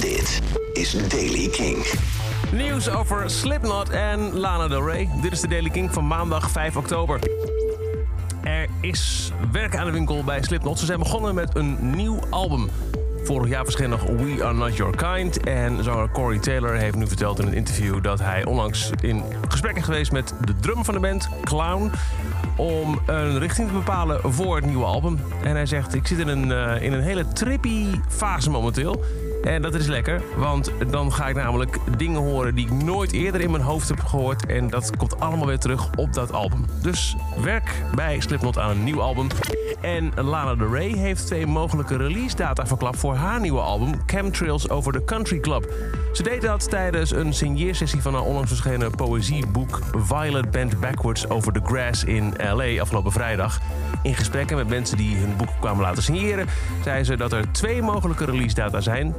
Dit is Daily King. Nieuws over Slipknot en Lana Del Rey. Dit is de Daily King van maandag 5 oktober. Er is werk aan de winkel bij Slipknot. Ze zijn begonnen met een nieuw album. Vorig jaar verscheen nog We Are Not Your Kind. En zanger Corey Taylor heeft nu verteld in een interview... dat hij onlangs in gesprek is geweest met de drum van de band, Clown... om een richting te bepalen voor het nieuwe album. En hij zegt, ik zit in een, eh, in een hele trippy fase momenteel... En dat is lekker, want dan ga ik namelijk dingen horen die ik nooit eerder in mijn hoofd heb gehoord. En dat komt allemaal weer terug op dat album. Dus werk bij Slipknot aan een nieuw album. En Lana Del Rey heeft twee mogelijke release data verklapt voor haar nieuwe album Chemtrails Over the Country Club. Ze deed dat tijdens een signeersessie van haar onlangs verschenen poëzieboek Violet Bent Backwards Over the Grass in LA afgelopen vrijdag. In gesprekken met mensen die hun boek kwamen laten signeren, zei ze dat er twee mogelijke release data zijn: